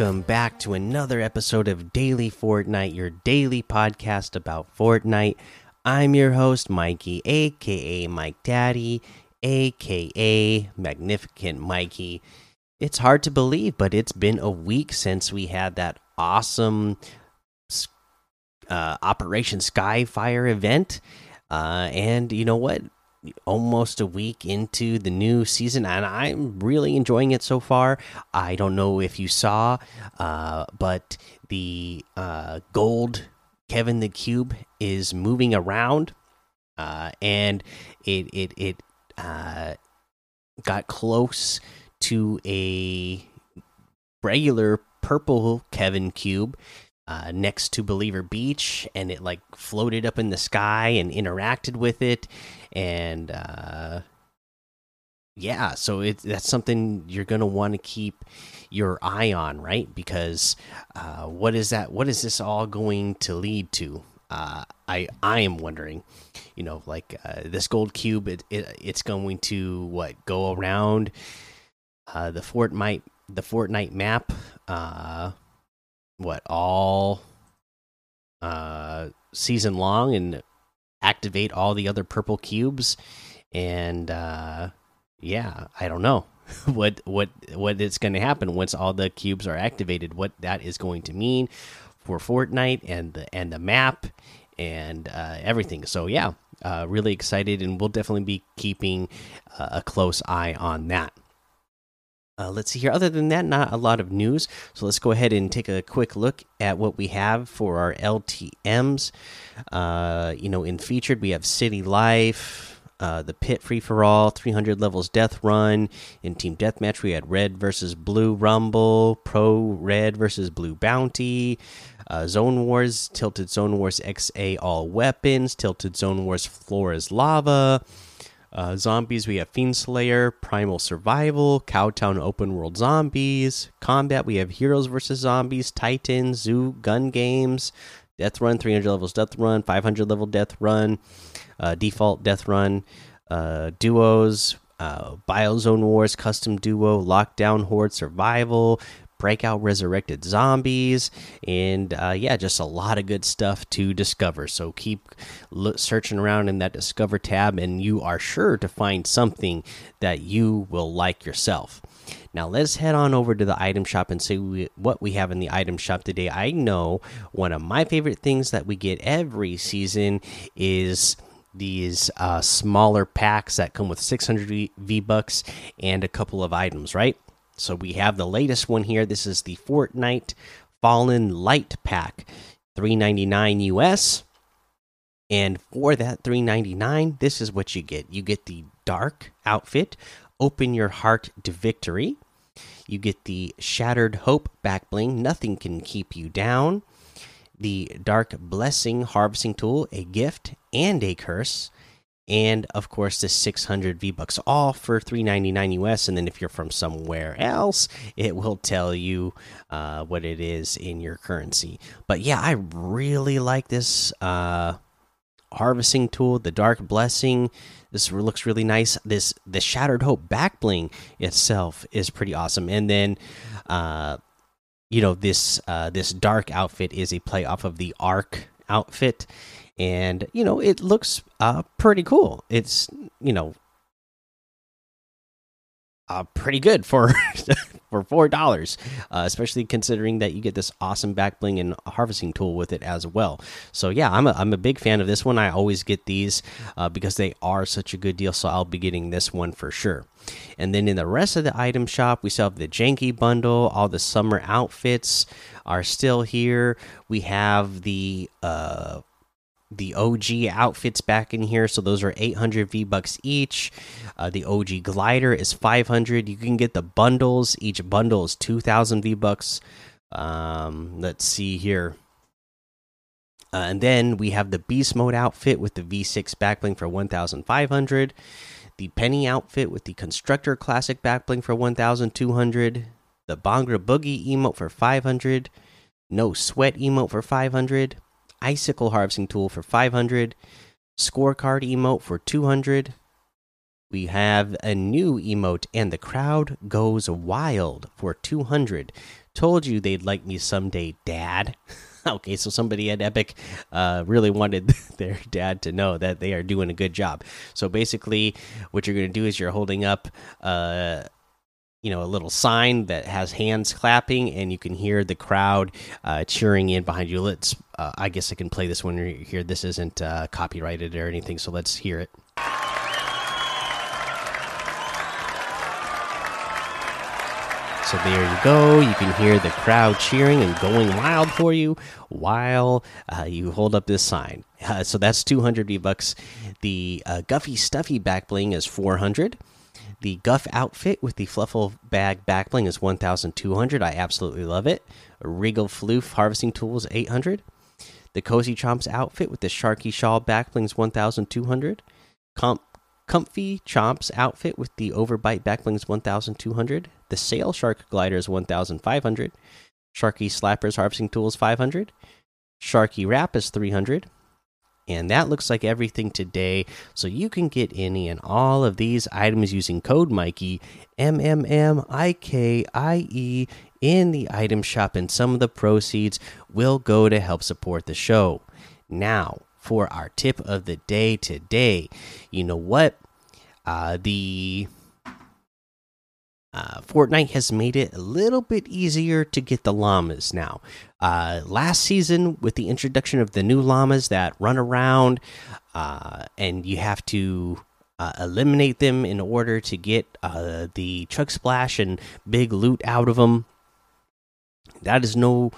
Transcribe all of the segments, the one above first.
Welcome back to another episode of Daily Fortnite, your daily podcast about Fortnite. I'm your host, Mikey, aka Mike Daddy, aka Magnificent Mikey. It's hard to believe, but it's been a week since we had that awesome uh, Operation Skyfire event. Uh, and you know what? Almost a week into the new season and i'm really enjoying it so far. I don't know if you saw uh, but the uh, gold kevin the cube is moving around uh, and it it it uh, got close to a regular purple kevin cube uh, next to Believer Beach, and it like floated up in the sky and interacted with it, and uh, yeah, so it that's something you're gonna want to keep your eye on, right? Because uh, what is that? What is this all going to lead to? Uh, I I am wondering, you know, like uh, this gold cube, it, it it's going to what go around uh, the Fortnite the Fortnite map. Uh, what all uh season long and activate all the other purple cubes? And uh yeah i don't know what what what is going to happen once all the cubes are activated what that is going to mean for fortnite and the and the map and uh everything. So yeah uh really excited and we'll definitely be keeping uh, a close eye on that uh, let's see here. Other than that, not a lot of news. So let's go ahead and take a quick look at what we have for our LTMs. Uh, you know, in featured, we have City Life, uh, the Pit Free for All, 300 levels Death Run. In Team Deathmatch, we had Red versus Blue Rumble, Pro Red versus Blue Bounty. Uh, Zone Wars, Tilted Zone Wars XA All Weapons, Tilted Zone Wars Floor is Lava. Uh, zombies, we have Fiend Slayer, Primal Survival, Cowtown Open World Zombies. Combat, we have Heroes vs. Zombies, Titans, Zoo, Gun Games, Death Run, 300 levels Death Run, 500 level Death Run, uh, Default Death Run, uh, Duos, uh, Biozone Wars, Custom Duo, Lockdown Horde Survival, breakout resurrected zombies and uh, yeah just a lot of good stuff to discover. So keep searching around in that discover tab and you are sure to find something that you will like yourself. Now let's head on over to the item shop and see what we have in the item shop today. I know one of my favorite things that we get every season is these uh, smaller packs that come with 600 v bucks and a couple of items right so we have the latest one here. This is the Fortnite Fallen Light Pack, 399 US. And for that 399, this is what you get. You get the dark outfit, open your heart to victory. You get the shattered hope back bling, nothing can keep you down. The dark blessing harvesting tool, a gift and a curse and of course the 600 V bucks all for 399 US and then if you're from somewhere else it will tell you uh, what it is in your currency. But yeah I really like this uh, harvesting tool the dark blessing. This looks really nice. This the shattered hope back bling itself is pretty awesome. And then uh, you know this uh, this dark outfit is a play off of the arc outfit and you know it looks uh, pretty cool. It's you know uh, pretty good for for four dollars, uh, especially considering that you get this awesome back bling and harvesting tool with it as well. So yeah, I'm a I'm a big fan of this one. I always get these uh, because they are such a good deal. So I'll be getting this one for sure. And then in the rest of the item shop, we still have the janky bundle. All the summer outfits are still here. We have the uh the OG outfits back in here. So those are 800 V bucks each. Uh, the OG glider is 500. You can get the bundles. Each bundle is 2,000 V bucks. Um, let's see here. Uh, and then we have the beast mode outfit with the V6 backbling for 1,500. The penny outfit with the constructor classic backbling for 1,200. The Bhangra boogie emote for 500. No sweat emote for 500 icicle harvesting tool for 500 scorecard emote for 200 we have a new emote, and the crowd goes wild for 200. Told you they'd like me someday, Dad. okay, so somebody at Epic uh, really wanted their dad to know that they are doing a good job. So basically, what you're going to do is you're holding up. Uh, you know, a little sign that has hands clapping, and you can hear the crowd uh, cheering in behind you. Let's, uh, I guess I can play this you're here. This isn't uh, copyrighted or anything, so let's hear it. So there you go. You can hear the crowd cheering and going wild for you while uh, you hold up this sign. So that's 200 V bucks. The uh, Guffy Stuffy back bling is 400. The Guff outfit with the Fluffle bag back bling is 1,200. I absolutely love it. Regal Floof harvesting tools 800. The Cozy Chomps outfit with the Sharky Shawl back bling is 1,200. Comp Comfy Chomps outfit with the Overbite back bling is 1,200. The Sail Shark glider is 1,500. Sharky Slappers harvesting tools 500. Sharky Wrap is 300. And that looks like everything today. So you can get any and all of these items using code Mikey, M M M I K I E, in the item shop, and some of the proceeds will go to help support the show. Now, for our tip of the day today, you know what? Uh, the uh, Fortnite has made it a little bit easier to get the llamas now. Uh, last season, with the introduction of the new llamas that run around, uh, and you have to uh, eliminate them in order to get uh, the chug splash and big loot out of them. That is no,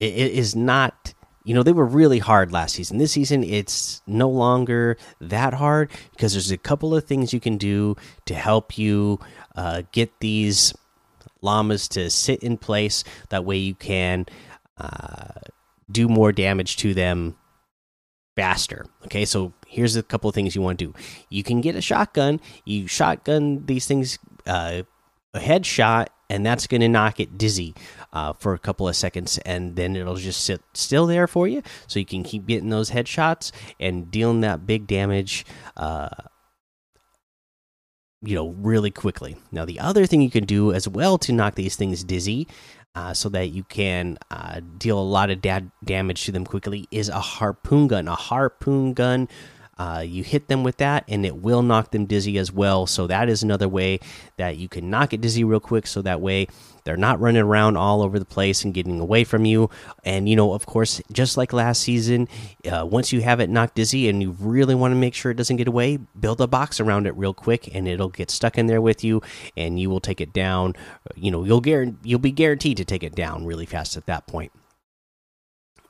it, it is not you know they were really hard last season. This season it's no longer that hard because there's a couple of things you can do to help you uh, get these llamas to sit in place. That way you can uh, do more damage to them faster. Okay so here's a couple of things you want to do. You can get a shotgun. You shotgun these things uh, a headshot and that's going to knock it dizzy uh, for a couple of seconds, and then it'll just sit still there for you, so you can keep getting those headshots and dealing that big damage. Uh, you know, really quickly. Now, the other thing you can do as well to knock these things dizzy, uh, so that you can uh, deal a lot of da damage to them quickly, is a harpoon gun. A harpoon gun uh, you hit them with that, and it will knock them dizzy as well. So that is another way that you can knock it dizzy real quick. So that way they're not running around all over the place and getting away from you. And you know, of course, just like last season, uh, once you have it knocked dizzy and you really want to make sure it doesn't get away, build a box around it real quick, and it'll get stuck in there with you, and you will take it down. You know, you'll guarantee you'll be guaranteed to take it down really fast at that point.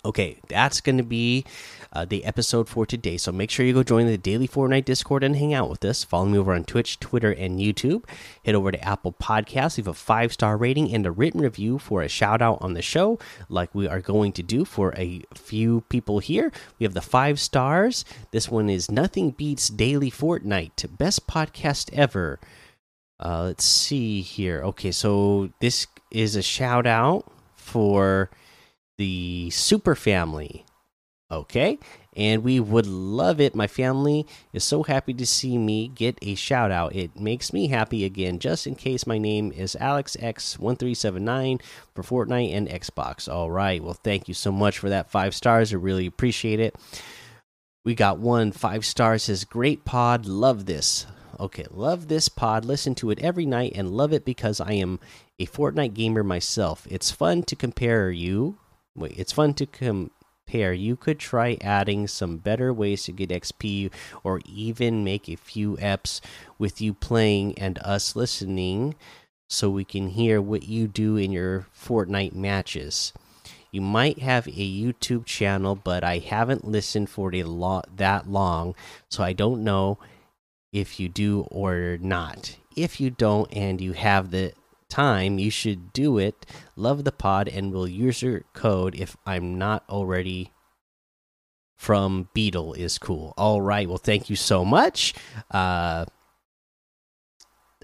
Okay, that's going to be uh, the episode for today. So make sure you go join the Daily Fortnite Discord and hang out with us. Follow me over on Twitch, Twitter, and YouTube. Head over to Apple Podcasts, leave a five star rating and a written review for a shout out on the show, like we are going to do for a few people here. We have the five stars. This one is Nothing Beats Daily Fortnite, best podcast ever. Uh, let's see here. Okay, so this is a shout out for the super family. Okay, and we would love it. My family is so happy to see me get a shout out. It makes me happy again, just in case my name is AlexX1379 for Fortnite and Xbox. All right, well, thank you so much for that five stars. I really appreciate it. We got one five stars. Says great pod. Love this. Okay, love this pod. Listen to it every night and love it because I am a Fortnite gamer myself. It's fun to compare you Wait, it's fun to compare. You could try adding some better ways to get XP or even make a few EPs with you playing and us listening so we can hear what you do in your Fortnite matches. You might have a YouTube channel, but I haven't listened for a lot that long, so I don't know if you do or not. If you don't and you have the time, you should do it. Love the pod and will use your code if I'm not already from Beetle is cool. All right. Well, thank you so much. Uh,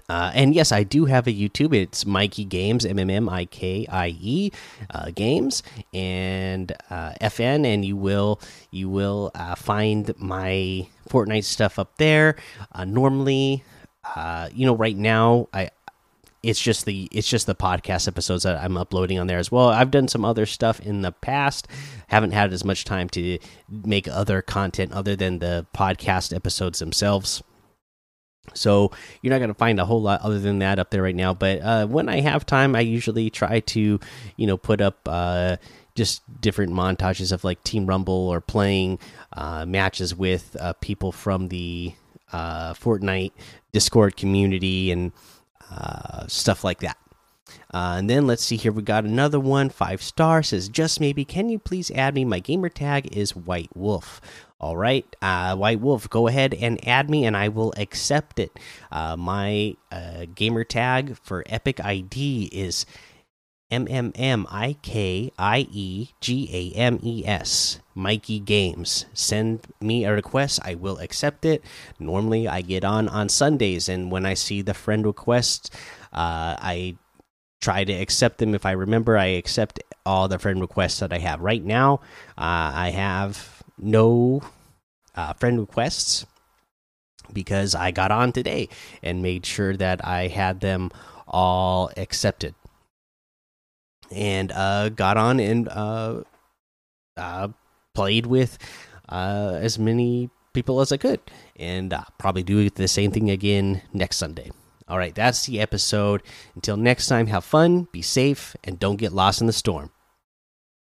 uh, and yes, I do have a YouTube. It's Mikey Games, M M M I K I E uh, Games, and uh, FN, and you will you will uh, find my Fortnite stuff up there. Uh, normally, uh, you know, right now I it's just the it's just the podcast episodes that I'm uploading on there as well. I've done some other stuff in the past. Haven't had as much time to make other content other than the podcast episodes themselves. So you're not going to find a whole lot other than that up there right now. But uh, when I have time, I usually try to, you know, put up uh, just different montages of like Team Rumble or playing uh, matches with uh, people from the uh, Fortnite Discord community and uh, stuff like that. Uh, and then let's see here. We got another one. Five star says, just maybe. Can you please add me? My gamer tag is White Wolf. All right, uh, White Wolf, go ahead and add me, and I will accept it. Uh, my uh, gamer tag for Epic ID is M M M I K I E G A M E S. Mikey Games. Send me a request. I will accept it. Normally, I get on on Sundays, and when I see the friend requests, uh, I try to accept them. If I remember, I accept all the friend requests that I have. Right now, uh, I have no uh, friend requests because I got on today and made sure that I had them all accepted and uh, got on and uh, uh, played with uh, as many people as I could, and probably do the same thing again next Sunday. All right, that's the episode. Until next time, have fun, be safe, and don't get lost in the storm.